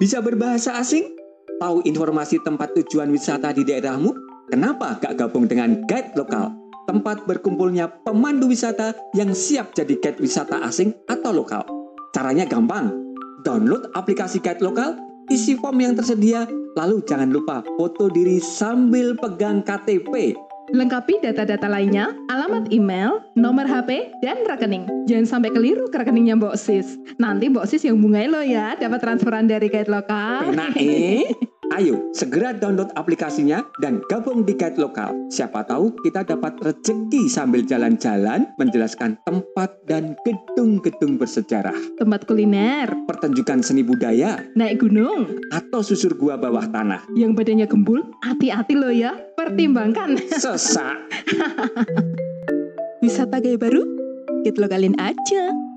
Bisa berbahasa asing? Tahu informasi tempat tujuan wisata di daerahmu? Kenapa gak gabung dengan guide lokal? Tempat berkumpulnya pemandu wisata yang siap jadi guide wisata asing atau lokal. Caranya gampang. Download aplikasi guide lokal, isi form yang tersedia, lalu jangan lupa foto diri sambil pegang KTP. Lengkapi data-data lainnya, alamat email, nomor HP, dan rekening. Jangan sampai keliru ke rekeningnya Mbok Sis. Nanti Mbok Sis yang bungai lo ya, dapat transferan dari guide lokal. Enak eh? Ayo, segera download aplikasinya dan gabung di guide lokal. Siapa tahu kita dapat rezeki sambil jalan-jalan menjelaskan tempat dan gedung-gedung bersejarah. Tempat kuliner, Pertunjukan seni budaya naik gunung, atau susur gua bawah tanah. yang badannya gembul, hati-hati lo ya, pertimbangkan. Sesak. Wisata gaya baru? Kita lokalin aja.